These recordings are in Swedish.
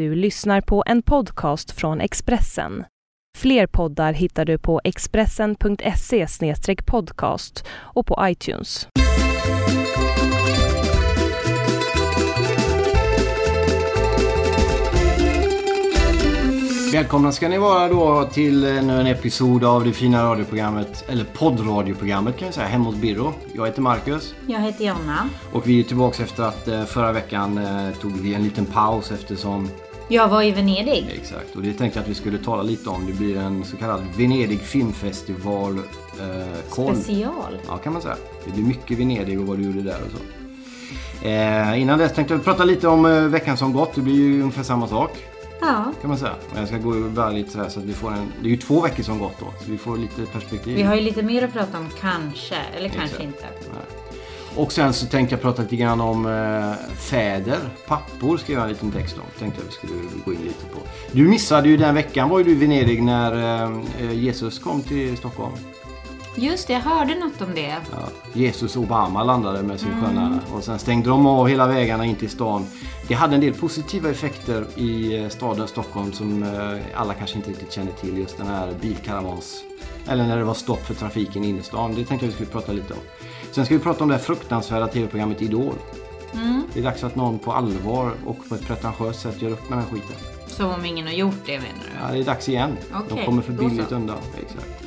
Du lyssnar på en podcast från Expressen. Fler poddar hittar du på expressen.se podcast och på iTunes. Välkomna ska ni vara då till ännu en episod av det fina radioprogrammet, eller poddradioprogrammet kan jag säga, hemma hos Birro. Jag heter Marcus Jag heter Jonna. och vi är tillbaka efter att eh, förra veckan eh, tog vi en liten paus eftersom, Jag var i Venedig. exakt, och det tänkte jag att vi skulle tala lite om. Det blir en så kallad Venedig filmfestival eh, koll. Special. Ja, kan man säga. Det blir mycket Venedig och vad du gjorde där och så. Eh, innan dess tänkte jag prata lite om eh, veckan som gått. Det blir ju ungefär samma sak Ja. kan man säga. Men jag ska gå över lite sådär så att vi får en... Det är ju två veckor som gått då, så vi får lite perspektiv. Vi har ju lite mer att prata om kanske, eller kanske Exakt. inte. Och sen så tänkte jag prata lite grann om eh, fäder, pappor ska jag en liten text om. Tänkte jag vi skulle gå in lite på. Du missade ju den veckan var ju du i Venedig när eh, Jesus kom till Stockholm. Just det, jag hörde något om det. Ja, Jesus Obama landade med sin sköna och sen stängde de av hela vägarna in till stan. Det hade en del positiva effekter i eh, staden Stockholm som eh, alla kanske inte riktigt känner till. Just den här bilkaravans... Eller när det var stopp för trafiken inne i stan. Det tänkte jag vi skulle prata lite om. Sen ska vi prata om det här fruktansvärda tv-programmet Idol. Det är dags att någon på allvar och på ett pretentiöst sätt gör upp med den här skiten. Som om ingen har gjort det menar du? Ja, det är dags igen. De Okej, kommer för billigt undan. Exakt.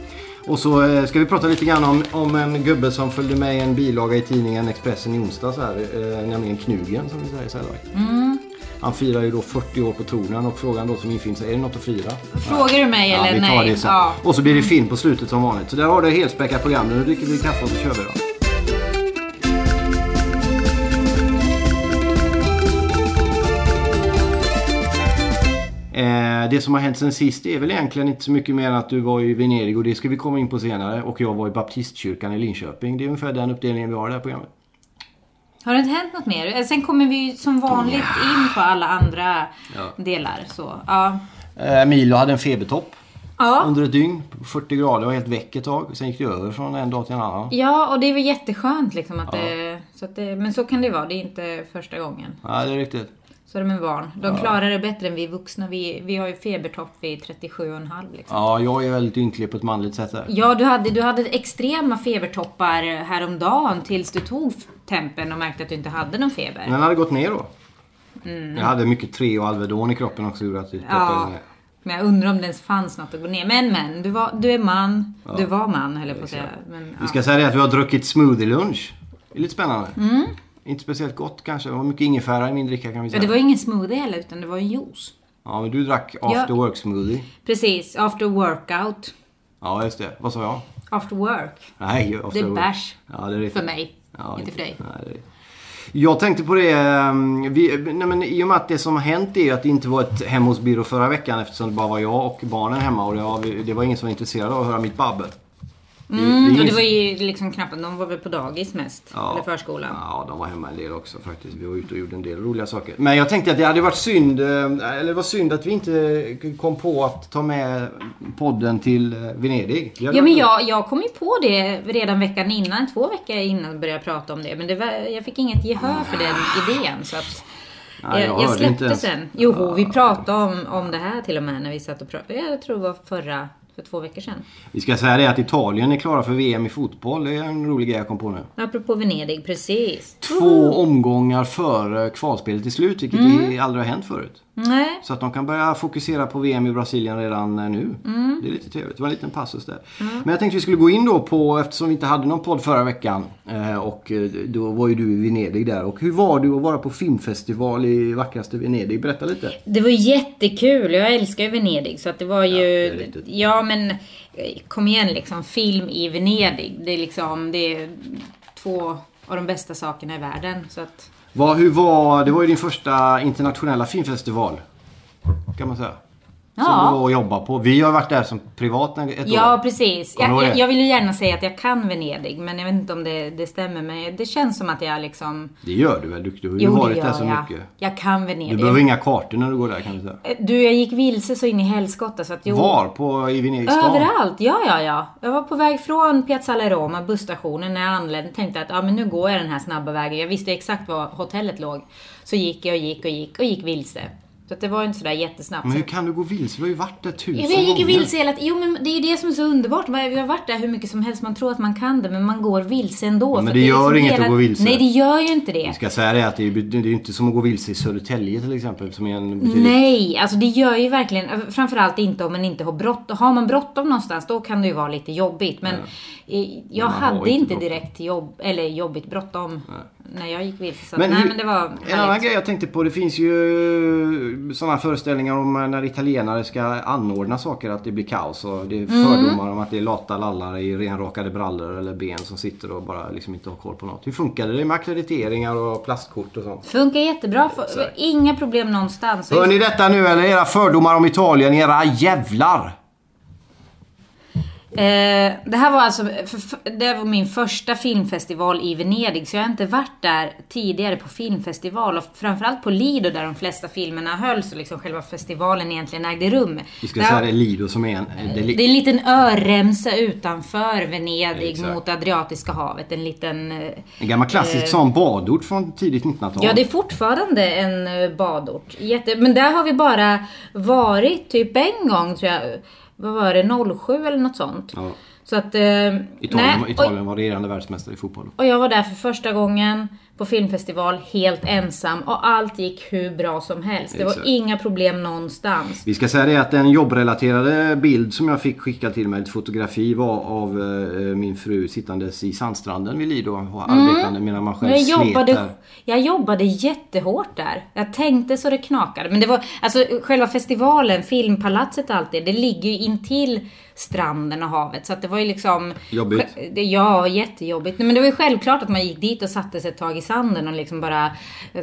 Och så eh, ska vi prata lite grann om, om en gubbe som följde med i en bilaga i tidningen Expressen i onsdags här, eh, nämligen Knugen som vi säger så här. Mm. Han firar ju då 40 år på tronen och frågan då som infinner sig, är det något att fira? Frågar du mig Ja, eller vi tar nej? det sen. Ja. Och så blir det film på slutet som vanligt. Så där har du helspäckat program. Nu dricker vi kaffe och så kör vi då. Det som har hänt sen sist är väl egentligen inte så mycket mer än att du var i Venedig och det ska vi komma in på senare. Och jag var i Baptistkyrkan i Linköping. Det är ungefär den uppdelningen vi har i det här programmet. Har det inte hänt något mer? Eh, Sen kommer vi som vanligt in på alla andra Ja. delar. Så, ja. Eh, Milo hade en febertopp Ja. under ett dygn. 40 grader, var helt väck ett tag. Sen gick det över från en dag till en annan. ja, och det är väl jätteskönt liksom att det, så att det... Men så kan det vara, det är inte första gången. Ja, det är riktigt. Så är det med barn. De klarar det bättre än vi vuxna. Vi, vi har ju febertopp vid 37,5 liksom. Ja, jag är väldigt ynklig på ett manligt sätt där. Ja, du hade, du hade extrema febertoppar häromdagen tills du tog tempen och märkte att du inte hade någon feber. Den hade gått ner då. Jag hade mycket tre och Alvedon i kroppen också gjorde att det Ja. ner. Men jag undrar om det ens fanns något att gå ner. Men men, du, var, du är man. Du var man höll jag på att säga. Men, Vi ja. ska säga det att vi har druckit smoothie lunch. Det är lite spännande. Inte speciellt gott kanske. Det var mycket ingefära i min dricka kan vi ja, säga. det var ingen smoothie heller utan det var en juice. Ja, men du drack after work smoothie. Precis, after workout. Ja, just det. Vad sa jag? After work. Nej, after Det är work. bärs. Ja, det är. För mig. Ja, inte för dig. Nej, det är... Jag tänkte på det, ehm, vi, nej men i och med att det som har hänt är att det inte var ett hemma hos Birro förra veckan eftersom det bara var jag och barnen hemma och det var, det var ingen som var intresserad av att höra mitt babbel. Det- det är Mm, och det var ju liksom knappt, de var väl på dagis mest. Ja. Eller förskolan. Ja, de var hemma en del också faktiskt. Vi var ute och gjorde en del roliga saker. Men jag tänkte att det hade varit synd, eh, eller det var synd att vi inte kom på att ta med podden till eh, Venedig. Ja men jag, jag kom ju på det redan veckan innan, två veckor innan började jag prata om det. Men det var, jag fick inget gehör för den idén. Så att Nej, jag jag, jag släppte sen. Jo, vi pratade om, om det här till och med när vi satt och pratade. Jag tror det var förra, för två veckor sedan. Vi ska säga det att Italien är klara för VM i fotboll. Det är en rolig grej jag kom på nu. Apropå Venedig, precis. Två omgångar före kvalspelet är slut, vilket Mm. aldrig har hänt förut. Nej, Så att de kan börja fokusera på VM i Brasilien redan eh, nu. Mm. Det är lite trevligt. Det var en liten passus där. Men jag tänkte vi skulle gå in då på, eftersom vi inte hade någon podd förra veckan. eh, Och eh, då var ju du i Venedig där. Och hur var du att vara på filmfestival i vackraste Venedig? Berätta lite. det var jättekul. Jag älskar ju Venedig. Så att det var ju... är riktigt. Ja, men kom igen liksom. Film i Venedig. Det är liksom, det är två av de bästa sakerna i världen. Så att... Vad, hur var, det var ju din första internationella filmfestival. Kan man säga. Som Ja. du var och jobbade på. Vi har varit där som privat ett Ja, år. precis. Kommer du Jag, jag, jag vill ju gärna säga att jag kan Venedig, men jag vet inte om det, det stämmer. Men det känns som att jag liksom... Det gör du väl? Du, du har ju varit där så jag. mycket. Jag kan Du Venedig. behöver inga kartor när du går där kan du säga. Du, jag gick vilse så in i helskotta så att... Jo, Var? På, I Venedig? Överallt, ja, ja, ja. Jag var på väg från Piazzale Roma, busstationen, när jag anlände. Tänkte att ja, men nu går jag den här snabba vägen. Jag visste exakt var hotellet låg. Så gick jag och gick och gick och gick vilse. Att det var ju inte sådär jättesnabbt. Men hur kan du gå vilse? Du har ju varit där tusen Ja, men jag gick ju gånger. vilse hela tiden. Jo, men det är ju det som är så underbart. Vi har varit där hur mycket som helst. Man tror att man kan det, men man går vilse ändå. men För det är gör liksom inget att gå vilse. Nej, det gör ju inte det. Vi ska säga det att det är ju det inte som att gå vilse i Södertälje till exempel. Som är en betydligt... Nej, alltså det gör ju verkligen, framförallt inte om man inte har bråttom. Har man bråttom någonstans, då kan det ju vara lite jobbigt. Men eh, jag hade inte inte direkt jobb, eller jobbigt bråttom när jag gick vilse. Så Men, nej, hur, men det var en annan grej jag tänkte på. Det finns ju sådana föreställningar om när italienare ska anordna saker att det blir kaos. Och det är Mm. fördomar om att det är lata lallar i renrakade brallor eller ben som sitter och bara liksom inte har koll på något. Hur funkade det med akkrediteringar och plastkort och sånt? Funkar jättebra. Inga problem någonstans. Hör ni detta nu eller era fördomar om Italien, era jävlar? Eh, det här var alltså för, det var min första filmfestival i Venedig, så jag har inte varit där tidigare på filmfestival och framförallt på Lido där de flesta filmerna hölls och liksom själva festivalen egentligen ägde rum. Vi ska Där- säga det är Lido som är en... Det är li- det är en liten öremsa utanför Venedig Exakt. mot Adriatiska havet. En liten... eh, en gammal klassisk sån badort från tidigt 1900-tal. Ja, det är fortfarande en eh, badort. Jätte, men där har vi bara varit typ en gång tror jag. Vad var det? 07 eller något sånt. Ja. Så att... Eh, Italien, nej, och- Italien var regerande världsmästare i fotboll. Och jag var där för första gången på filmfestival helt ensam och allt gick hur bra som helst. Det var Exakt. inga problem någonstans. Vi ska säga det att den jobbrelaterade bild som jag fick skickad till mig, ett fotografi, var av eh, min fru sittandes i sandstranden vid Lido och arbetande medan man själv jag jobbade, där. jag jobbade jättehårt där. Jag tänkte så det knakade. Men det var, alltså själva festivalen, filmpalatset och allt det, det ligger ju intill stranden och havet. Så att det var ju liksom... Jobbigt. Ja, jättejobbigt. Men det var ju självklart att man gick dit och satte sig ett tag i sanden och liksom bara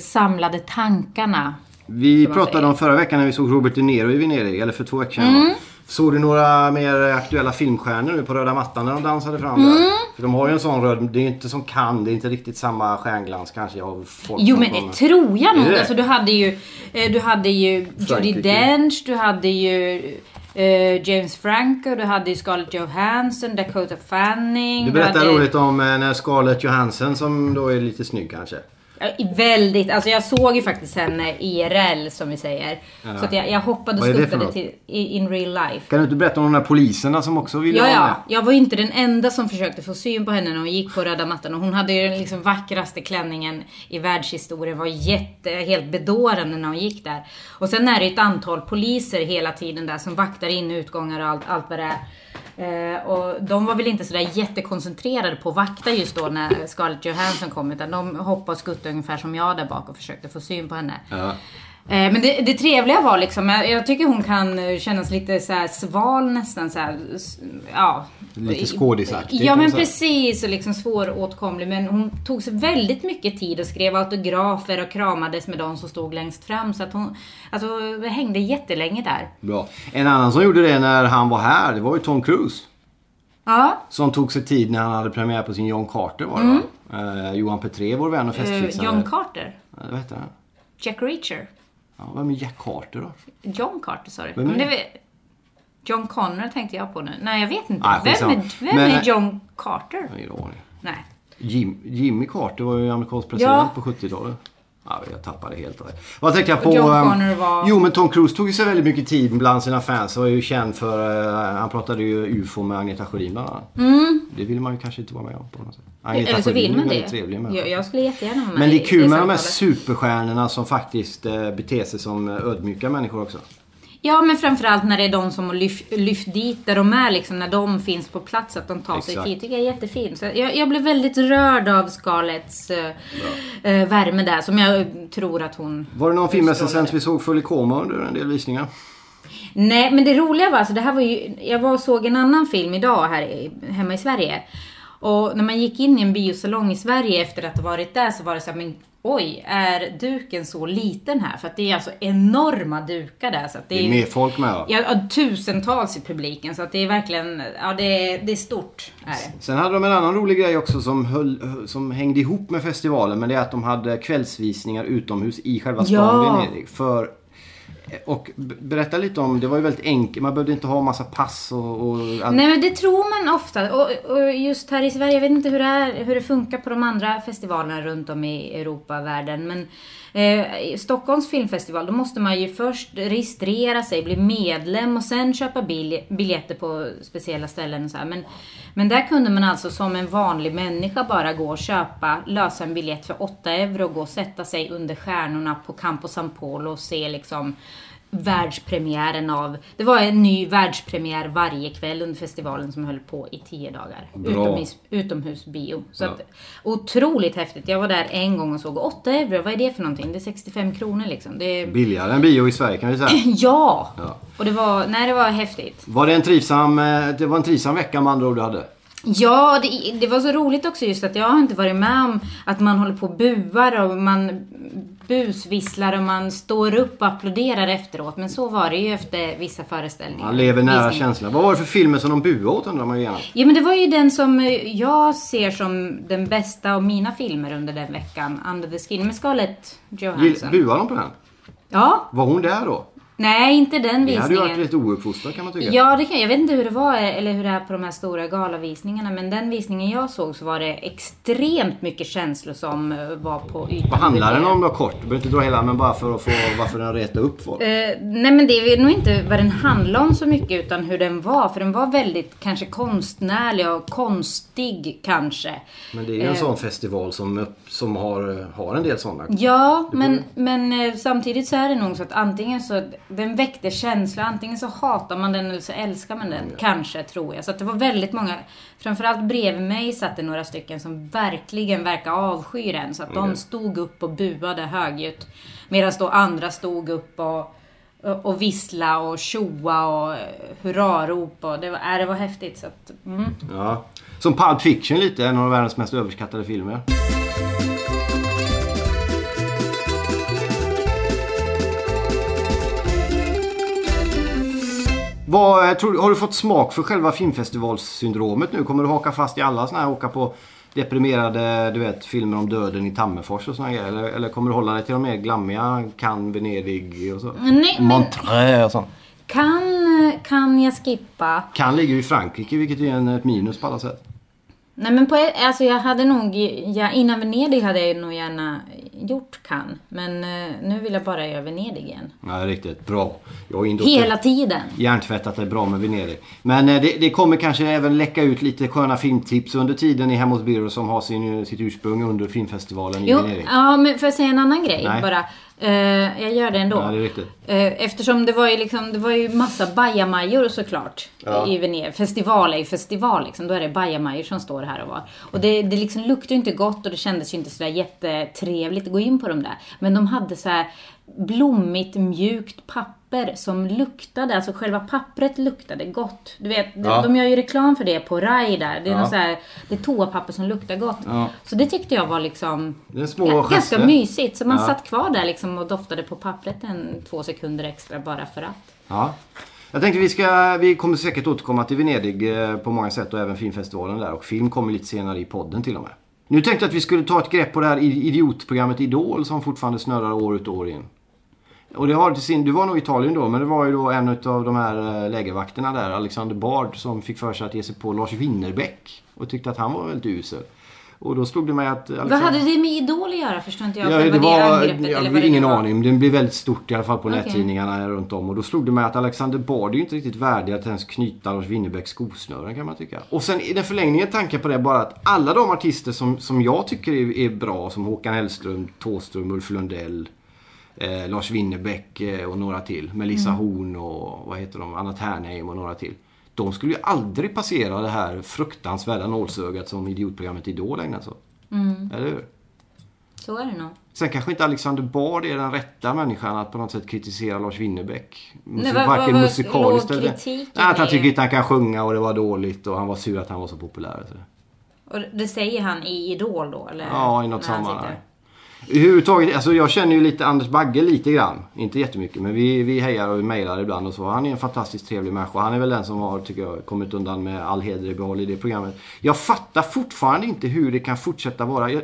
samlade tankarna. Vi pratade om förra veckan när vi såg Robert De Niro i Venedig, eller för två veckor sedan. Mm. Såg du några mer aktuella filmstjärnor nu på röda mattan när de dansade fram Mm. där? För de har ju en sån röd, det är inte som kan, det är inte riktigt samma stjärnglans kanske av folk Jo men kommer. det tror jag nog. Alltså, du hade ju, eh, du hade ju Judi. Dench, du hade ju eh, James Franco, du hade ju Scarlett Johansson, Dakota Fanning. Du berättade hade, roligt om eh, när Scarlett Johansson som då är lite snygg kanske. Ja, Väldigt, alltså jag såg ju faktiskt henne IRL som vi säger. Så att jag, jag hoppade och skuttade till in real life. Kan du inte berätta om de där poliserna som också ville Ja, vara ja. med? Jag var ju inte den enda som försökte få syn på henne när hon gick på röda mattan. Och hon hade ju den liksom vackraste klänningen i världshistorien. Var jätte, helt bedårande när hon gick där. Och sen är det ju ett antal poliser hela tiden där som vaktar in utgångar och allt, allt vad det är. Eh, och de var väl inte sådär jättekoncentrerade på att vakta just då när Scarlett Johansson kom. Utan de hoppade och skuttade ungefär som jag där bak och försökte få syn på henne. Ja. Eh, Men det, det trevliga var liksom, jag, tycker hon kan eh, kännas lite så sval nästan så här, ja. Lite skådisaktig, Ja men precis och liksom svåråtkomlig men hon tog sig väldigt mycket tid och skrev autografer och kramades med de som stod längst fram så att hon, alltså hängde jättelänge där. Bra. En annan som gjorde det när han var här, det var ju Tom Cruise. Ja, Som tog sig tid när han hade premiär på sin John Carter var det va? Eh, Johan Petré, vår vän och Mm. eh, festfixare. John Carter. Eh, vad heter han? Jack Reacher. Ja, vem är Jack Carter då? John Carter sa du. Vem är det John Connor tänkte jag på nu. Nej jag vet inte. Nej, vem är, vem Men- är John Carter? Jag har ingen aning. Nej. Jim, Jimmy Carter var ju amerikansk president Ja. på 70-talet. Ja, jag tappade helt det. Vad tänkte jag på? Ehm, var- Jo, men Tom Cruise tog ju sig väldigt mycket tid bland sina fans. Han var ju känd för... eh, han pratade ju UFO med Agneta Sjödin bland annat. Det vill man ju kanske inte vara med om på något sätt. Agneta Mm. Eller så vill man det. trevlig med. Jag, jag skulle jättegärna vara med Men det är kul med de här superstjärnorna som faktiskt eh, beter sig som eh, ödmjuka människor också. Ja, men framförallt när det är de som lyft, lyft dit där de är, liksom, när de finns på plats, att de tar sig Exakt. tid. tycker jag är jättefint. Så jag, jag blev väldigt rörd av Scarletts eh, värme där, som jag tror att hon... Var det någon filmrecensent vi såg full i koma under en del visningar? Nej, men det roliga var alltså, det här var ju, jag var och såg en annan film idag här hemma i Sverige. Och när man gick in i en biosalong i Sverige efter att ha varit där så var det så här, men oj, är duken så liten här? För att det är alltså enorma dukar där. Så det, Det är mer folk med? Ja, ja, tusentals i publiken. Så att det är verkligen, ja det är, det är stort. Är det. Sen hade de en annan rolig grej också som, höll, som hängde ihop med festivalen. Men det är att de hade kvällsvisningar utomhus i själva stan Ja. Venedig. För och berätta lite om, det var ju väldigt enkelt, man behövde inte ha massa pass och... och allt. Nej men det tror man ofta. Och, och just här i Sverige, jag vet inte hur det, är, hur det funkar på de andra festivalerna runt om i Europa och världen. Men eh, Stockholms filmfestival, då måste man ju först registrera sig, bli medlem och sen köpa bil, biljetter på speciella ställen och så här. Men, men där kunde man alltså som en vanlig människa bara gå och köpa, lösa en biljett för 8 euro och gå och sätta sig under stjärnorna på Campo San Polo och se liksom världspremiären av... Det var en ny världspremiär varje kväll under festivalen som höll på i tio dagar. Utomhus, utomhusbio. Så Ja. att, otroligt häftigt. Jag var där en gång och såg 8 euro, vad är det för någonting? Det är 65 kronor liksom. Det är, Billigare än bio i Sverige kan vi säga. ja! Ja. Och det var, nej det var häftigt. Var det en trivsam, eh, det var en trivsam vecka med andra ord du hade? Ja, det, det var så roligt också just att jag har inte varit med om att man håller på och buar och man busvisslar och man står upp och applåderar efteråt. Men så var det ju efter vissa föreställningar. Man lever nära Visningar. känslan. Vad var det för filmer som de buade åt undrar man ju gärna. Ja men det var ju den som eh, jag ser som den bästa av mina filmer under den veckan. Under the Skin med Scarlett Johansson. Buade de på den? Ja, Var hon där då? Nej inte den Det hade ju varit visningen. lite ouppfostrat kan man tycka. Ja, det kan, jag vet inte hur det var eller hur det är på de här stora galavisningarna. Men den visningen jag såg så var det extremt mycket känslor som eh, var på ytan. Vad handlar den om då kort? Du behöver inte dra hela men bara för att få varför den retar upp folk. Eh, nej men det är nog inte vad den handlade om så mycket utan hur den var. För den var väldigt kanske konstnärlig och konstig kanske. Men det är ju en eh. sån festival som, som har, har en del sådana. Ja, men, men eh, samtidigt så är det nog så att antingen så den väckte känslor, antingen så hatar man den eller så älskar man den. Kanske, tror jag. Så att det var väldigt många, framförallt bredvid mig satt det några stycken som verkligen verkar avsky den. Så att de Okej. stod upp och buade högljutt. Medan då andra stod upp och och och vissla och tjoa och eh, hurrarop och det var, äh, det var häftigt. Så att, mm. Ja. Som Pulp Fiction lite, en av världens mest överskattade filmer. Vad, eh, tror, har du fått smak för själva filmfestivalssyndromet nu? Kommer du haka fast i alla såna här, åka på deprimerade du vet, filmer om döden i Tammerfors och grejer? Eller, eller kommer du hålla dig till de mer glammiga, Cannes, Venedig och så? Nej, men- Montreux och sånt. kan, kan jag skippa? Cannes ligger ju i Frankrike vilket är en, ett minus på alla sätt. Nej men på, ett- alltså jag hade nog, ja, innan Venedig hade jag nog gärna gjort Cannes. Men eh, nu vill jag bara göra Venedig igen. Ja, riktigt bra. Jag Hela tiden. hjärntvättat är bra med Venedig. Men eh, det, det kommer kanske även läcka ut lite sköna filmtips under tiden i Hemma hos Birro som har sin, sitt ursprung under filmfestivalen i Jo, Venedig. ja men får jag säga en annan grej Nej. bara? Eh, jag gör det ändå. Ja, det är riktigt. Eh, eftersom det var ju liksom, det var ju massa bajamajor såklart Ja. i Venedig. Festival är ju festival liksom, då är det bajamajor som står här och var. Och det, det liksom luktade ju inte gott och det kändes ju inte sådär jättetrevligt att gå in på de där. Men de hade så här blommigt mjukt papper som luktade, alltså själva pappret luktade gott. Du vet, de- Ja. de gör ju reklam för det på Rai där. Det är Ja. något så här, det är toapapper som luktar gott. Ja. Så det tyckte jag var liksom Det är små ganska gester. mysigt. Så man Ja. satt kvar där liksom och doftade på pappret en två sekunder extra bara för att. Ja. Jag tänkte vi ska, vi kommer säkert återkomma till Venedig eh, på många sätt och även filmfestivalen där och film kommer lite senare i podden till och med. Nu tänkte jag att vi skulle ta ett grepp på det här idiotprogrammet Idol som fortfarande snurrar år ut och år in. Och det har till sin, du var nog i Italien då, men det var ju då en av de här eh, lägervakterna där, Alexander Bard, som fick för sig att ge sig på Lars Winnerbäck och tyckte att han var väldigt usel. Och då slog det mig att... Vad hade det med Idol att göra? Förstår inte jag. Ja, det var, angreppet, jag eller vad det ingen nu var? aning. Den blev väldigt stort i alla fall på Okej. nättidningarna runt om. Och då slog det mig att Alexander Bard är ju inte riktigt värdig att ens knyta Lars Winnerbäcks skosnören kan man tycka. Och sen i den förlängningen tanken på det bara att alla de artister som, som jag tycker är, är bra, som Håkan Hellström, Thåström, Ulf Lundell, eh, Lars Winnerbäck eh, och några till. Melissa Horn och vad heter de, Anna Ternheim och några till. De skulle ju aldrig passera det här fruktansvärda nålsögat som idiotprogrammet Idol ägnar sig åt. Eller hur? Så är det nog. Sen kanske inte Alexander Bard är den rätta människan att på något sätt kritisera Lars Winnerbäck. Nej, vad- varken vad- vad musikaliskt eller... Nej, att han tycker inte han kan sjunga och det var dåligt och han var sur att han var så populär. Så. Och det säger han i Idol då? Eller? Ja, i något sammanhang. Överhuvudtaget, alltså jag känner ju lite Anders Bagge lite grann. Inte jättemycket men vi, vi hejar och vi mejlar ibland och så. Han är en fantastiskt trevlig människa. Han är väl den som har, tycker jag, kommit undan med all heder i behåll i det programmet. Jag fattar fortfarande inte hur det kan fortsätta vara. Jag,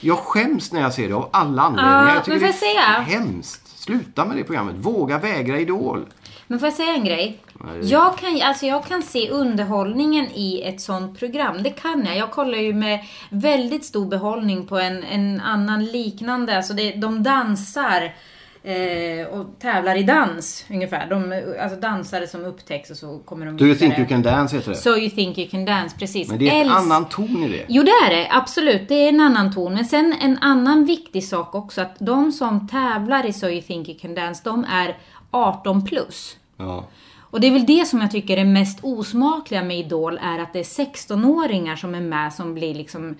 Jag skäms när jag ser det av alla anledningar. Ja, jag tycker men det får är jag säga? hemskt. Sluta med det programmet. Våga vägra Idol. Men får jag säga en grej? Jag kan, alltså jag kan se underhållningen i ett sånt program. Det kan jag. Jag kollar ju med väldigt stor behållning på en, en annan liknande. Alltså det, de dansar eh, och tävlar i dans ungefär. De, alltså dansare som upptäcks och så kommer de Do you think you can dance heter det. So you think you can dance, precis. Men det är en Älsk- annan ton i det. Jo, det är det. Absolut. Det är en annan ton. Men sen en annan viktig sak också. Att de som tävlar i So you think you can dance, de är 18 plus. Ja. Och det är väl det som jag tycker är mest osmakliga med Idol, är att det är 16-åringar som är med som blir liksom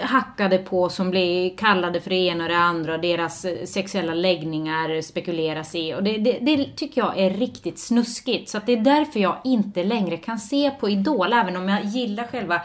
hackade på, som blir kallade för det ena och det andra, och deras eh, sexuella läggningar spekuleras i. Och det, det, det tycker jag är riktigt snuskigt. Så att det är därför jag inte längre kan se på Idol, även om jag gillar själva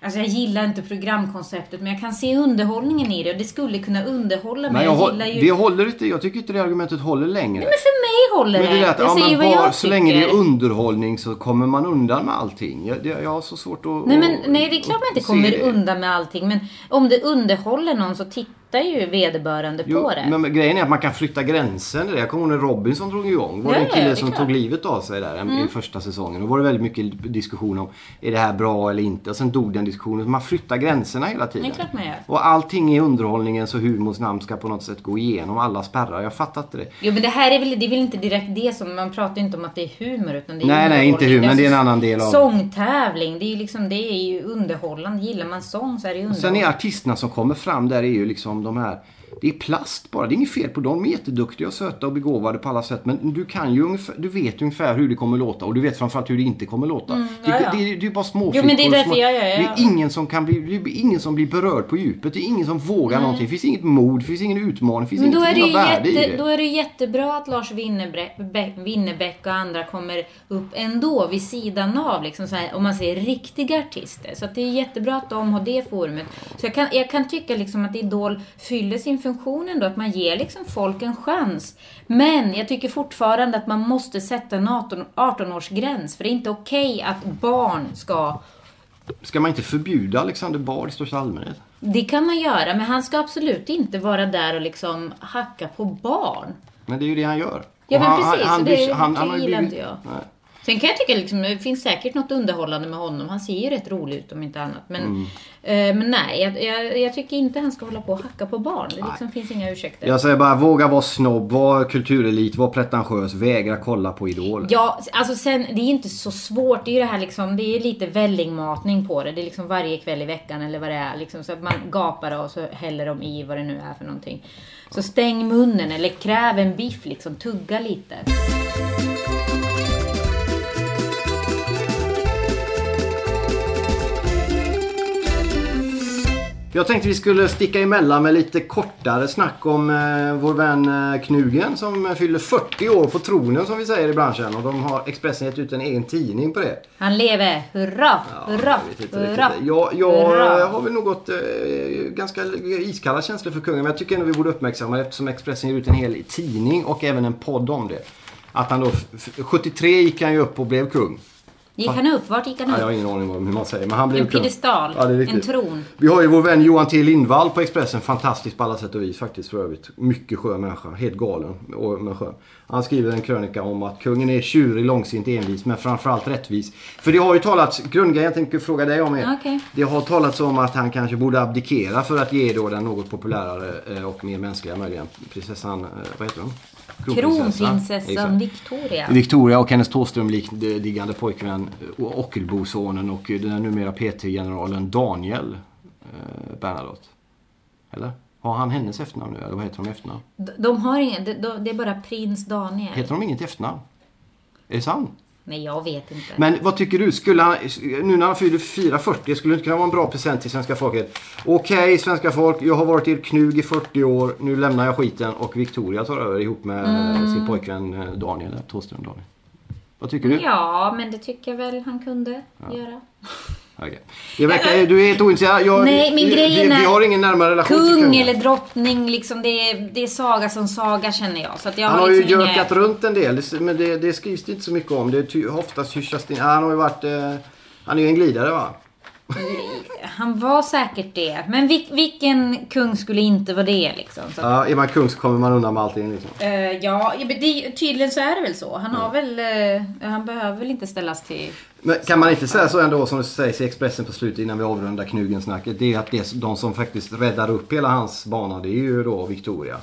Alltså jag gillar inte programkonceptet, men jag kan se underhållningen i det och det skulle kunna underhålla mig. Jag, jag gillar ju... det håller inte. Jag tycker inte det argumentet håller längre. Men för mig håller Men det det att, jag ja, säger vad jag så länge det är tycker. underhållning så kommer man undan med allting. Jag, det, jag har så svårt att... Nej, men, nej, det är klart man inte kommer det. undan med allting. Men om det underhåller någon så tittar ju vederbörande Jo, på det. men, grejen är att man kan flytta gränsen. Jag kommer ihåg när Robinson drog igång. var det en kille det som klart. Mm. tog livet av sig där i första säsongen. Då var det väldigt mycket diskussion om är det här bra eller inte. Och sen dog den diskussionen. Man flyttar gränserna hela tiden. Det är klart man gör. Och allting i underhållningens och humorns namn ska på något sätt gå igenom alla spärrar. Jag fattar inte det. Jo men det här är väl, det är väl inte direkt det som, man pratar ju inte om att det är humor utan det är Nej, nej, inte humor, men det är en alltså annan del av- Sångtävling, det är ju liksom, det är ju underhållande. Gillar man sång så är det ju Sen är underhållande. artisterna som kommer fram där är ju liksom som de här det är plast bara. Det är inget fel på dem. De är jätteduktiga och söta och begåvade på alla sätt. Men du kan ju ungefär, du vet ungefär hur det kommer låta. Och du vet framförallt hur det inte kommer låta. Mm, ja, ja. Det, det, det är bara små Jo, det är små, jag gör- jag- Det är ingen som kan bli, det är ingen som blir berörd på djupet. Det är ingen som vågar någonting. Det finns inget mod, det finns ingen utmaning, det finns Men då är, inget det ju värde i jätte, det. då är det jättebra att Lars Winnerbäck, Bä- Winnerbäck och andra kommer upp ändå vid sidan av, liksom här, om man säger riktiga artister. Så det är jättebra att de har det forumet. Så jag kan, jag kan tycka liksom att Idol fyller sin funktion ändå, att man ger liksom folk en chans. Men jag tycker fortfarande att man måste sätta en 18 18-årsgräns, för det är inte okej att barn ska Ska man inte förbjuda Alexander Bard i största allmänhet? det kan man göra, men han ska absolut inte vara där och liksom hacka på barn. Men det är ju det han gör. Ja, men han, precis, Han, han, och det blir- han, han har ju gillar Sen kan jag tycka liksom, det finns säkert något underhållande med honom. Han ser ju rätt rolig ut om inte annat. Men, Mm. eh, men nej, jag, jag, jag tycker inte han ska hålla på och hacka på barn. Det liksom finns inga ursäkter. Jag säger bara, våga vara snobb, var kulturelit, var pretentiös, vägra kolla på Idol. Ja, alltså sen, det är ju inte så svårt. Det är ju det här liksom, det är lite vällingmatning på det. Det är liksom varje kväll i veckan eller vad det är. Liksom, så att man gapar och så häller de i vad det nu är för någonting. Så stäng munnen eller kräv en biff liksom, tugga lite. Jag tänkte vi skulle sticka emellan med lite kortare snack om eh, vår vän eh, Knugen som fyller 40 år på tronen som vi säger i branschen. Och de har Expressen gett ut en egen tidning på det. Han lever! Hurra! Hurra! Jag Hurra! Jag, jag Hurra. har väl något eh, ganska iskalla känslor för kungen. Men jag tycker ändå vi borde uppmärksamma det eftersom Expressen ger ut en hel tidning och även en podd om det. Att han då, f- 73 gick han ju upp och blev kung. Gick han upp? Vart gick han Ja, upp? jag har ingen aning om hur man säger. Men han blev En piedestal, Ja, en tron. Vi har ju vår vän Johan T Lindvall på Expressen. Fantastisk på alla sätt och vis faktiskt för övrigt. Mycket skön människa. Helt galen men skön. Han skriver en krönika om att kungen är tjurig, långsint, envis men framförallt rättvis. För det har ju talats, grundgrejen jag tänker fråga dig om är. Okej. Det har talats om att han kanske borde abdikera för att ge då den något populärare eh, och mer mänskliga möjligen. Prinsessan, eh, vad heter hon? Kronprinsessan. Victoria. Victoria och hennes Thåström-liknande pojkvän Ockelbosonen och den numera PT-generalen Daniel eh, Bernadotte. Eller? Har han hennes efternamn nu eller vad heter de i efternamn? De, har ingen, de, de, det är bara prins Daniel. Heter de inget efternamn? Är det sant? Nej, jag vet inte. Men vad tycker du? Skulle han, nu när han fyller 440, skulle det inte kunna vara en bra present till svenska folket? Okej, svenska folk, jag har varit er knug i 40 år, nu lämnar jag skiten och Victoria tar över ihop med Mm. sin pojkvän eh, Daniel, eller Thåström Daniel. Vad tycker du? Ja, men det tycker jag väl han kunde göra. Okej. Det verkar, du är helt ointresserad. Jag, Nej, men grejen vi, vi har ingen närmare relation till Kung kungen. eller drottning, liksom det är, det är saga som saga känner jag. Så att jag Han har ju liksom inga- runt en del, men det, det skrivs det inte så mycket om. Det är oftast hyschas det. Han har ju varit... Eh, han är ju en glidare va? Han var säkert det. Men vil, vilken kung skulle inte vara det liksom? Så, Ja, är man kung så kommer man undan med allting liksom. eh, ja, det, tydligen så är det väl så. Han har väl... eh, han behöver väl inte ställas till... Men kan man inte säga så ändå som det sägs i Expressen på slutet innan vi avrundar Knugen-snacket. Det är att det, de som faktiskt räddar upp hela hans bana det är ju då Victoria.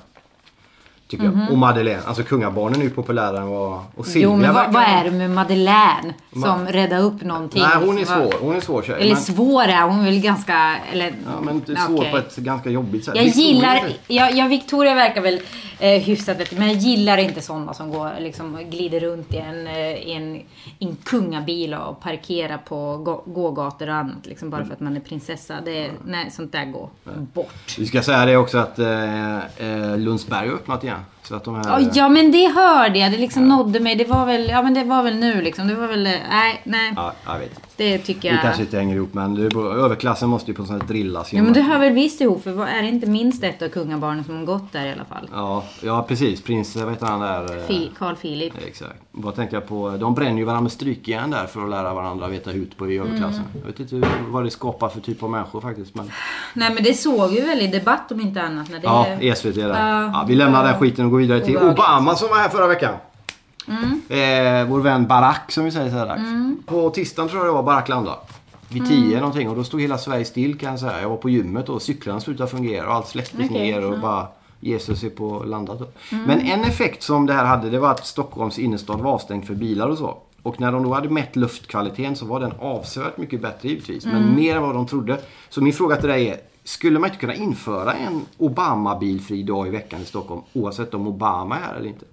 Tycker jag. Och Madeleine. Alltså kungabarnen är ju populära än vad... Och Silvia Mhm. jo, men vad, vad är det med Madeleine som räddar upp någonting? Nej hon är svår. Hon är svår tjej. Eller men, svår är hon väl ganska... Eller, ja, men det är Ja, svår okej. på ett ganska jobbigt sätt. Jag Victoria gillar, ja, ja Victoria verkar väl eh, hyfsat vet du, men jag gillar inte sådana som går, liksom, glider runt i en, eh, i en, i en kungabil och parkerar på gå, gågator och annat. Liksom, bara för att man är prinsessa. Det, nej, sånt där går bort. Vi ska säga det också att eh, eh, Lundsberg har öppnat igen. Yeah. Så att de här... Ja, ja men det hörde jag. Det liksom nådde mig. Det var väl, ja men det var väl nu liksom. Det var väl, eh, nej, nej. Ja, jag vet. Det tycker Det jag. kanske inte hänger ihop men det överklassen måste ju på något sätt drillas. Ja men det hör väl visst ihop. För är det inte minst ett av kungabarnen som har gått där i alla fall? Ja, ja precis. Prins, vad heter han där? eh, Fi, Carl Philip. Exakt. Vad tänkte jag på? De bränner ju varandra med strykjärn där för att lära varandra veta hut på i överklassen. Mm. Jag vet inte vad det skapar för typ av människor faktiskt. Men... Nej men det såg vi väl i debatt om inte annat. När det Ja, i SVT där. Ja. Ja, vi lämnar den skiten och går vidare till. Obama som var här förra veckan. Mm. Eh, vår vän Barack som vi säger så här dags. På tisdagen tror jag det var Barack landade. Vid Mm. tio någonting och då stod hela Sverige still kan jag säga. Jag var på gymmet och cyklarna slutade fungera och allt släcktes Okej, ner och bara Jesus är på landat. då. Men en effekt som det här hade det var att Stockholms innerstad var avstängd för bilar och så. Och när de då hade mätt luftkvaliteten så var den avsevärt mycket bättre givetvis. Men mer än vad de trodde. Så min fråga till dig är, skulle man inte kunna införa en Obama-bilfri dag i veckan i Stockholm oavsett om Obama är här eller inte?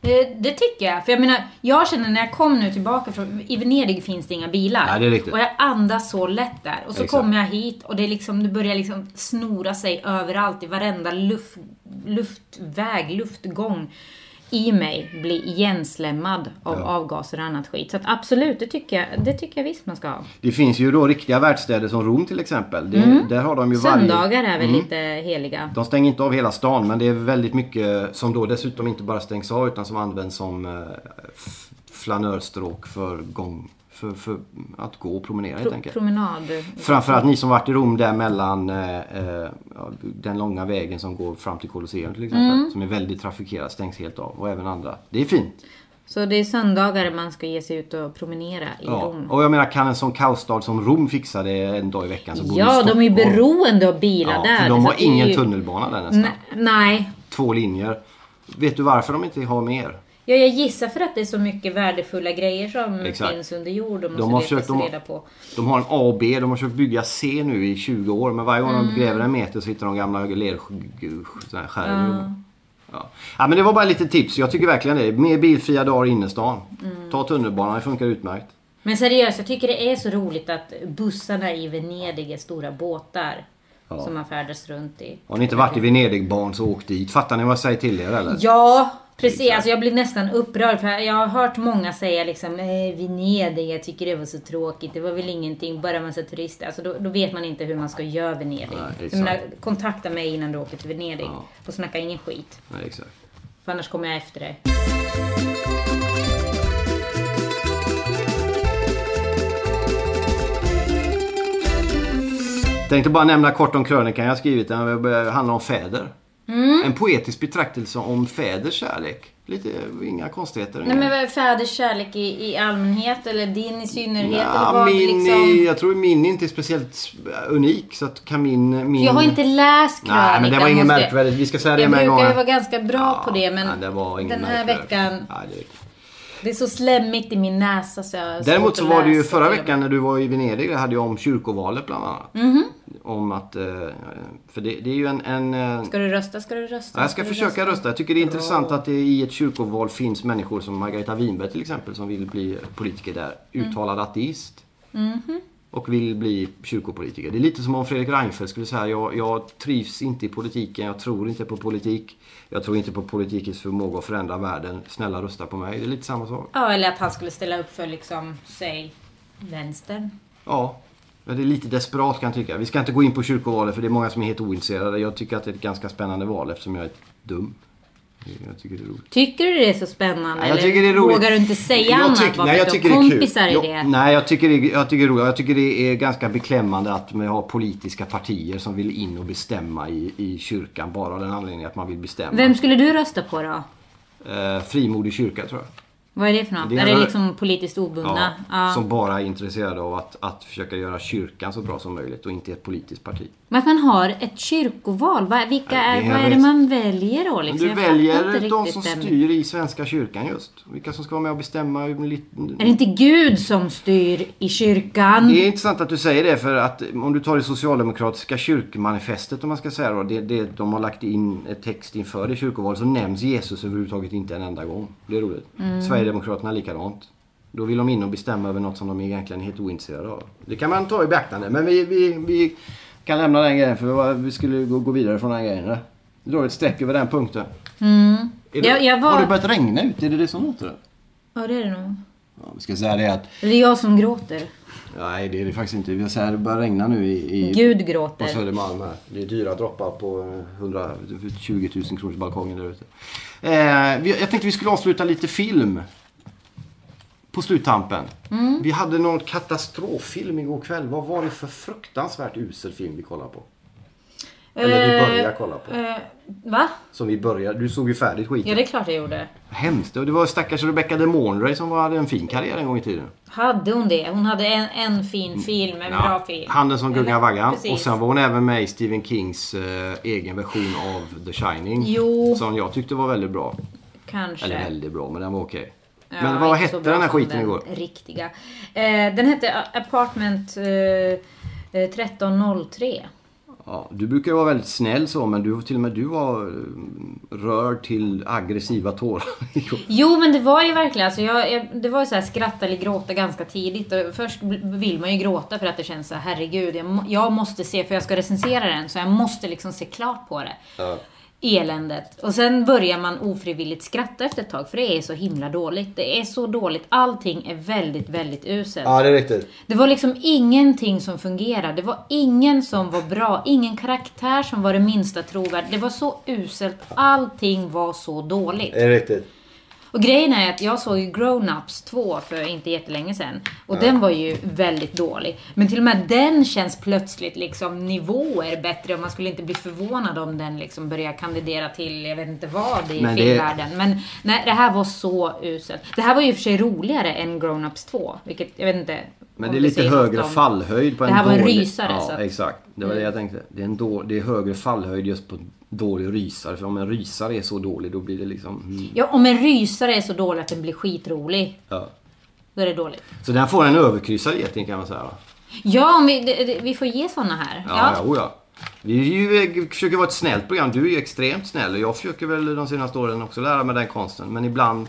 Det, det tycker jag. För jag menar, jag känner när jag kom nu tillbaka från... I Venedig finns det inga bilar. Nej, det är riktigt. Och jag andas så lätt där. Och så Exakt. kommer jag hit och det, är liksom, det börjar liksom snora sig överallt. I varenda luft, luftväg, luftgång i mig blir igenslämmad av Ja. avgaser och annat skit. Så att absolut, det tycker jag, det tycker jag visst man ska ha. Det finns ju då riktiga världsstäder som Rom till exempel. Det, Där har de ju varje... Söndagar är väl Mm. lite heliga. De stänger inte av hela stan men det är väldigt mycket som då dessutom inte bara stängs av utan som används som eh, flanörstråk för gång. För, för att gå och promenera helt Pro, enkelt. promenad. Framförallt ni som varit i Rom där mellan eh, eh, den långa vägen som går fram till Colosseum till exempel. Mm. Som är väldigt trafikerad, stängs helt av. Och även andra. Det är fint. Så det är söndagar man ska ge sig ut och promenera i Ja. Rom. Och jag menar kan en sån kaosstad som Rom fixa det en dag i veckan så borde Ja, de är ju beroende av bilar Ja, där. för de har ingen ju- tunnelbana där nästan. Nej. Två linjer. Vet du varför de inte har mer? Ja, jag gissar för att det är så mycket värdefulla grejer som Exakt. finns under jord och De måste har försökt- de har- reda på. De har en A och B, de har försökt bygga C nu i 20 år men varje gång Mm. de gräver en meter så hittar de gamla lerskärvor. Ja. ja men det var bara lite tips, jag tycker verkligen det. Mer bilfria dagar i innerstan. Mm. Ta tunnelbanan, det funkar utmärkt. Men seriöst, jag tycker det är så roligt att bussarna i Venedig är stora båtar. Ja. Som man färdas runt i. Har ni inte varit i Venedig barn så åk dit. Fattar ni vad jag säger till er eller? Ja, precis. Alltså jag blir nästan upprörd. För jag har hört många säga liksom eh, Venedig, jag tycker det var så tråkigt. Det var väl ingenting, bara massa turister. Alltså då, då vet man inte hur man ska göra Venedig. Nej, menar, kontakta mig innan du åker till Venedig. Ja. Och snacka ingen skit. Nej, exakt. För annars kommer jag efter dig. Tänkte bara nämna kort om krönikan jag skrivit. Den handlar om fäder. Mm. En poetisk betraktelse om fäders kärlek. Lite, inga konstigheter. Nej men fäders kärlek i, i allmänhet eller din i synnerhet? eller Ja, vad, min, liksom? Jag tror min inte är speciellt unik. Så att kan min... min... Jag har inte läst krönikan. Nej, men det var inget måste jag- märkvärdigt. Vi ska säga det Jag med en gång. brukar ju vara ganska bra på det men nej, det var den här veckan, Nej, det det är så slemmigt i min näsa så jag Däremot så var det ju förra veckan när du var i Venedig. Det hade jag om kyrkovalet bland annat. Mhm. Om att... eh, För det, det är ju en... en eh, Ska du rösta? Ska du rösta? Ja, jag ska du försöka rösta. Jag tycker det är intressant att det i ett kyrkoval finns människor som Margareta Winberg till exempel som vill bli politiker där. Mm. Uttalad ateist. Mhm. Och vill bli kyrkopolitiker. Det är lite som om Fredrik Reinfeldt skulle säga jag, jag trivs inte i politiken, jag tror inte på politik. Jag tror inte på politikens förmåga att förändra världen. Snälla rösta på mig. Det är lite samma sak. Ja, eller att han skulle ställa upp för liksom, säg, vänstern. Ja, men det är lite desperat kan jag tycka. Vi ska inte gå in på kyrkovalet för det är många som är helt ointresserade. Jag tycker att det är ett ganska spännande val eftersom jag är dum. Jag tycker det är roligt. Tycker du det är så spännande? Nej, jag tycker det är roligt. vågar du inte säga Jag annat tyck- nej, jag tycker det är kul. Jag- det? Nej, jag tycker, det, jag tycker det är roligt. Jag tycker det är ganska beklämmande att vi har politiska partier som vill in och bestämma i, i kyrkan bara av den anledningen att man vill bestämma. Vem skulle du rösta på då? Eh, frimodig kyrka tror jag. Vad är det för något? Det är är det liksom politiskt obundna? Ja. Som bara är intresserade av att, att försöka göra kyrkan så bra som möjligt och inte ett politiskt parti. Men att man har ett kyrkoval, vad, vilka är, är vad är det man väljer då? Liksom? du väljer de som den- styr i Svenska kyrkan just. Vilka som ska vara med och bestämma. Är det inte Gud som styr i kyrkan? Det är intressant att du säger det för att om du tar det socialdemokratiska kyrkmanifestet om man ska säga då. Det, det, de har lagt in text inför det kyrkovalet så nämns Jesus överhuvudtaget inte en enda gång. Det är roligt. Mm. Sverigedemokraterna likadant. Då vill de in och bestämma över något som de egentligen är helt ointresserade av. Det kan man ta i beaktande. Men vi, vi, vi kan lämna den grejen för vi vi skulle gå, vidare från den grejen. Vi drar ett streck över den punkten. Mm. Det, Jag- jag var- Har det börjat regna ute? Är det det som låter? Ja, det är det nog. Ja, vi ska säga det att... Det är jag som gråter. Nej, det är det faktiskt inte. Vi säger att det börjar regna nu i... i Gud på gråter. Södermalm här. Det är dyra droppar på eh, 120 000 kronors balkongen där ute. Eh, vi- jag tänkte vi skulle avsluta lite film. På sluttampen. Mm. Vi hade någon katastroffilm igår kväll. Vad var det för fruktansvärt usel film vi kollade på? Eller vi började kolla på. Eh, va? Som vi började. Du såg ju färdigt skiten. Ja, det är klart jag gjorde. Hemskt. Och det var stackars Rebecca de Mornay som hade en fin karriär en gång i tiden. Hade hon det? Hon hade en, en fin film, en bra film. Handen som gungar vaggan. Precis. Och sen var hon även med i Stephen Kings eh, egen version av The Shining. Jo. Som jag tyckte var väldigt bra. Kanske. Eller väldigt bra, men den var okej. Ja, men vad hette den här skiten igår? Riktiga. Eh, den hette Apartment eh, eh, 1303. Ja, du brukar ju vara väldigt snäll så, men du, till och med du var eh, rörd till aggressiva tårar. Jo men det var ju verkligen, alltså jag, jag, det var ju så här skratta eller gråta ganska tidigt. Och först vill man ju gråta för att det känns så här, herregud, jag, jag måste se, för jag ska recensera den, så jag måste liksom se klart på det. Ja. Eländet. Och sen börjar man ofrivilligt skratta efter ett tag, för det är så himla dåligt. Det är så dåligt, allting är väldigt, väldigt uselt. ja, det är riktigt. Det var liksom ingenting som fungerade. Det var ingen som var bra. Ingen karaktär som var det minsta trovärd. Det var så uselt. Allting var så dåligt. Det är riktigt. Och grejen är att jag såg ju Grown-Ups 2 för inte jättelänge sedan. Och den var ju väldigt dålig. Men till och med den känns plötsligt liksom nivåer bättre. Och man skulle inte bli förvånad om den liksom börjar kandidera till, jag vet inte vad i Men det- filmvärlden. Men nej, det här var så uselt. Det här var ju i och för sig roligare än Grown-Ups 2. Vilket, jag vet inte. Men det är lite högre om- fallhöjd på en Det här var en dålig... rysare, Ja, så att- Mm. exakt. Det var det jag tänkte. Det är, en då... det är högre fallhöjd just på dålig rysare. För om en rysare är så dålig då blir det liksom... Mm. Ja, om en rysare är så dålig att den blir skitrolig, Ja. då är det dåligt. Så den får en överkryssad geting kan man säga. va? Ja, om vi, det, det, vi får ge såna här. Ja, ja. ja. Vi ju, försöker vara ett snällt program. Du är ju extremt snäll och jag försöker väl de senaste åren också lära mig den konsten. Men ibland,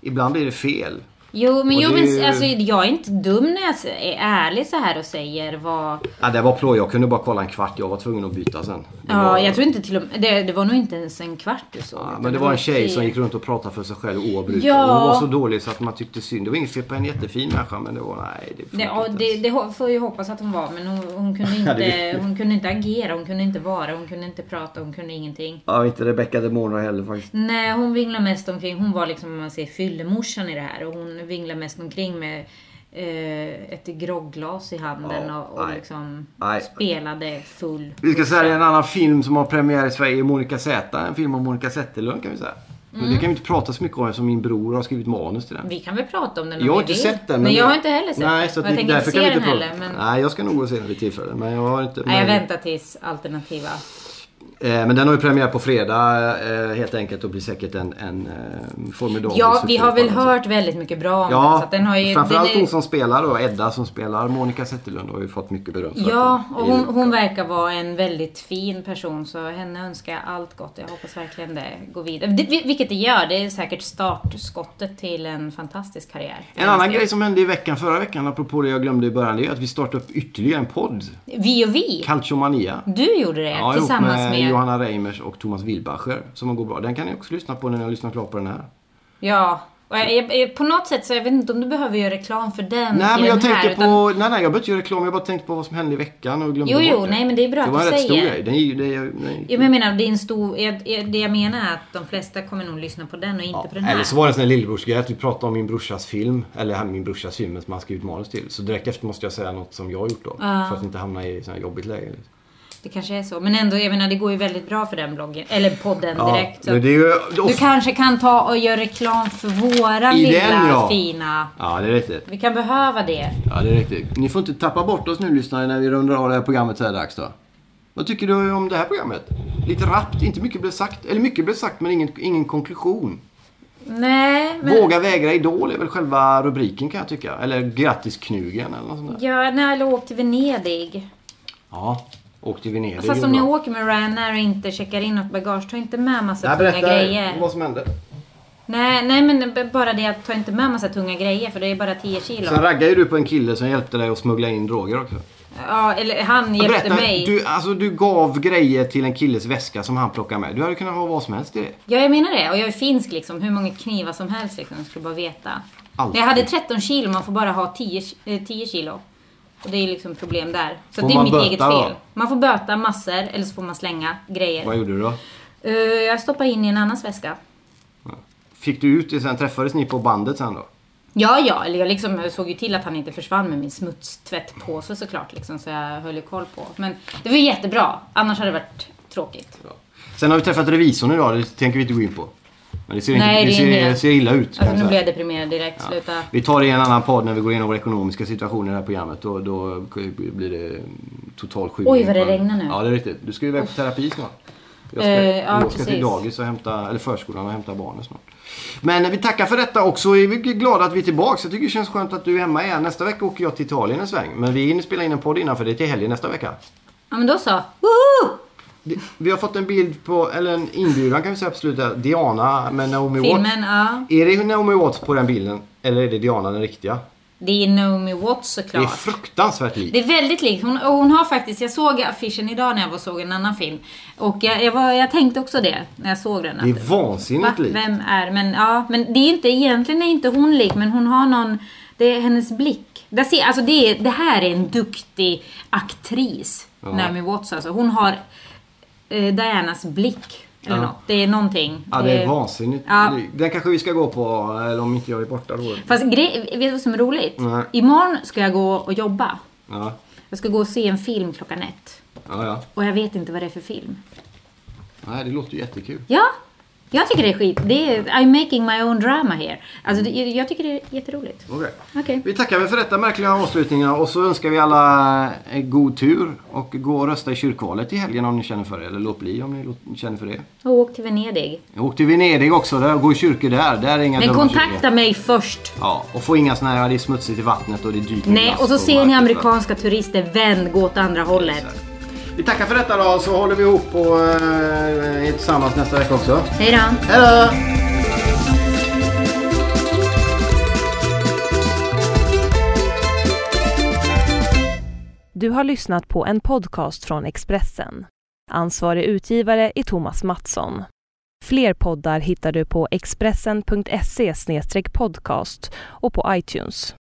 ibland blir det fel. Jo, men, Och jo, är ju- men alltså, jag är inte dum när jag är ärlig så här och säger vad... Ja, det var plå. Jag kunde bara kolla en kvart. Jag var tvungen att byta sen. Det Ja, var, jag tror inte till och med... Det, det var nog inte ens en kvart du såg. Ja, men det var en tjej som gick runt och pratade för sig själv oavbrutet. Ja. Hon var så dålig så att man tyckte synd. Det var inget fel på en jättefin människa men det var nej. Det, Det, ja, det, det får jag ju hoppas att hon var, men hon, hon, kunde inte, hon kunde inte agera, hon kunde inte vara, hon kunde inte prata, hon kunde ingenting. Ja, inte Rebecca de Mornay heller faktiskt. Nej, hon vinglar mest omkring. Hon var liksom, om man säger, fyllemorsan i det här. Och hon vinglar mest omkring med eh, ett grogglas i handen Ja, och, och nej. liksom Nej. spelade full. Vi ska säga en annan film som har premiär i Sverige, Monica Z. En film om Monica Zetterlund kan vi säga. Men det kan vi inte prata så mycket om eftersom min bror har skrivit manus till den. Vi kan väl prata om den om Jag har inte vill. sett den. Men jag har inte heller sett Nej, den. så jag tänker inte se den heller. Men... Nej, jag ska nog gå och se den vid tillfälle. Men jag har inte... Nej, jag väntar tills alternativa. Eh, Men den har ju premiär på fredag eh, helt enkelt och blir säkert en, en eh, formidabel Ja, vi har väl hört väldigt mycket bra om den. Så Ja, att den har ju, framförallt den är- hon som spelar då, Edda som spelar Monica Zetterlund har ju fått mycket beröm Ja, och hon, hon verkar vara en väldigt fin person så henne önskar jag allt gott. Jag hoppas verkligen det går vidare. Det, vilket det gör. Det är säkert startskottet till en fantastisk karriär. En annan grej som hände i veckan, förra veckan, apropå det jag glömde i början, det är att vi startade upp ytterligare en podd. Vi och vi. Calciomania. Du gjorde det Ja, tillsammans med... Johanna Reimers och Thomas Wilbacher som går bra. Den kan ni också lyssna på när ni har lyssnat klart på den här. Ja, Och jag, jag, på något sätt så jag vet inte om du behöver göra reklam för den Nej men jag den här, tänker utan- på, nej nej jag behöver inte göra reklam, jag bara tänkte på vad som hände i veckan och glömde Jo, bort jo, det. nej men det är bra Det att var en du rätt stor säger. grej. Den, det, är- nej. Jo, men jag menar, det är en stor... Jag, det jag menar är att de flesta kommer nog lyssna på den och inte Ja, på den här. eller så var det en sån här lillebrorsgrej att vi pratade om min brorsas film. Eller min brorsas film som han skrivit manus till. Så direkt efter måste jag säga något som jag har gjort då. Ja. För att inte hamna i sån här jobbigt läge. Det kanske är så. Men ändå, jag menar, det går ju väldigt bra för den bloggen. Eller podden direkt. Så. ju, Du kanske kan ta och göra reklam för våra I lilla den, ja. fina... ja, det är riktigt. Vi kan behöva det. Ja, det är riktigt. Ni får inte tappa bort oss nu lyssnare när vi rundar av det här programmet så här dags då. Vad tycker du om det här programmet? Lite rappt, inte mycket blev sagt. Eller mycket blev sagt men ingen, ingen konklusion. Nej, men... Våga vägra Idol är väl själva rubriken kan jag tycka. Eller grattis Knugen eller något sånt där. Ja, nej, eller åk till Venedig. Ja, åk till Venedig. Fast om ni åker med Ryanair och inte checkar in något bagage, ta inte med massa Nej, tunga berätta grejer. vad som hände. Nej, nej, men bara det att ta inte med massa tunga grejer för det är bara 10 kilo. Sen raggade ju du på en kille som hjälpte dig att smuggla in droger också. Ja, eller han hjälpte Berätta, mig. du, alltså, du gav grejer till en killes väska som han plockade med. Du hade kunnat ha vad som helst i det. Ja, jag menar det. Och jag är finsk liksom. Hur många knivar som helst liksom. Jag skulle bara veta. Allt. Jag hade 13 kilo, man får bara ha 10, eh, 10 kilo. Och det är liksom problem där. Så Får det är mitt böta eget då? fel. Man får böta massor, eller så får man slänga grejer. Vad gjorde du då? Eh, jag stoppar in i en annans väska. Fick du ut det sen? Träffades ni på bandet sen då? Ja, ja, eller jag liksom såg ju till att han inte försvann med min smutstvättpåse såklart. Liksom, så jag höll ju koll på. Men det var jättebra. Annars hade det varit tråkigt. Sen har vi träffat revisorn idag, det tänker vi inte gå in på. Men det ser, Nej, inte, det det är ser, inget. ser illa ut. Alltså, nu säga. blir jag deprimerad direkt. Sluta. Vi tar det i en annan podd när vi går igenom vår ekonomiska situation i det här programmet. Då, då blir det total skjutning. Oj, vad det regnar nu. Ja, det är riktigt. Du ska ju iväg på terapi snart. Jag ska, Eh, ja, jag ska till dagis och hämta, eller förskolan och hämta barnen snart. Men vi tackar för detta också. Är vi glada att vi är tillbaka. Jag tycker det känns skönt att du är hemma igen. Nästa vecka åker jag till Italien en sväng. Men vi hinner spela in en podd innan för det är till helgen nästa vecka. Ja, men då så. Woho! Vi har fått en bild på, eller en inbjudan kan vi säga på slutet. Diana med Naomi Watts. Filmen, ja. Är det Naomi Watts på den bilden? Eller är det Diana den riktiga? Det är Naomi Watts Det är såklart. fruktansvärt likt. Det är väldigt likt. Hon, hon har faktiskt, jag såg affischen idag när jag var såg en annan film. Och jag, jag, var, jag tänkte också det när jag såg den. Det är vansinnigt Va? likt. Vem är, men ja, men det är inte, egentligen är inte hon lik, men hon har någon, det är hennes blick. Där ser, alltså det, är, det här är en duktig aktris, Ja. Naomi Watts alltså. Hon har eh, Dianas blick, eller Ja. något. Det är någonting. Ja, det är vansinnigt. Ja. Den kanske vi ska gå på, eller om inte jag är borta då. Fast grej, vet du vad som är roligt? Nej. Imorgon ska jag gå och jobba. Ja, Jag ska gå och se en film klockan ett. ja, ja. Och jag vet inte vad det är för film. Nej, det låter ju jättekul. Ja, jag tycker det är skit. Det är, I'm making my own drama here. Alltså, det, jag tycker det är jätteroligt. Okej. Okej. Vi tackar väl för detta märkliga avslutningar och så önskar vi alla eh, god tur och gå och rösta i kyrkvalet i helgen om ni känner för det. Eller låt bli om ni känner för det. Och åk till Venedig. Åk till Venedig också, där, gå i kyrkor där. Där är inga Men kontakta kyrkor. mig först. Ja, och få inga såna här, det är smutsigt i vattnet och det är dyrt Nej, och så ser ni amerikanska turister, vänd, gå åt andra hållet. Vi tackar för detta då, så håller vi ihop och eh, är tillsammans nästa vecka också. Hej då! Hej då! Du har lyssnat på en podcast från Expressen. Ansvarig utgivare är Thomas Mattsson. Fler poddar hittar du på expressen.se podcast och på iTunes.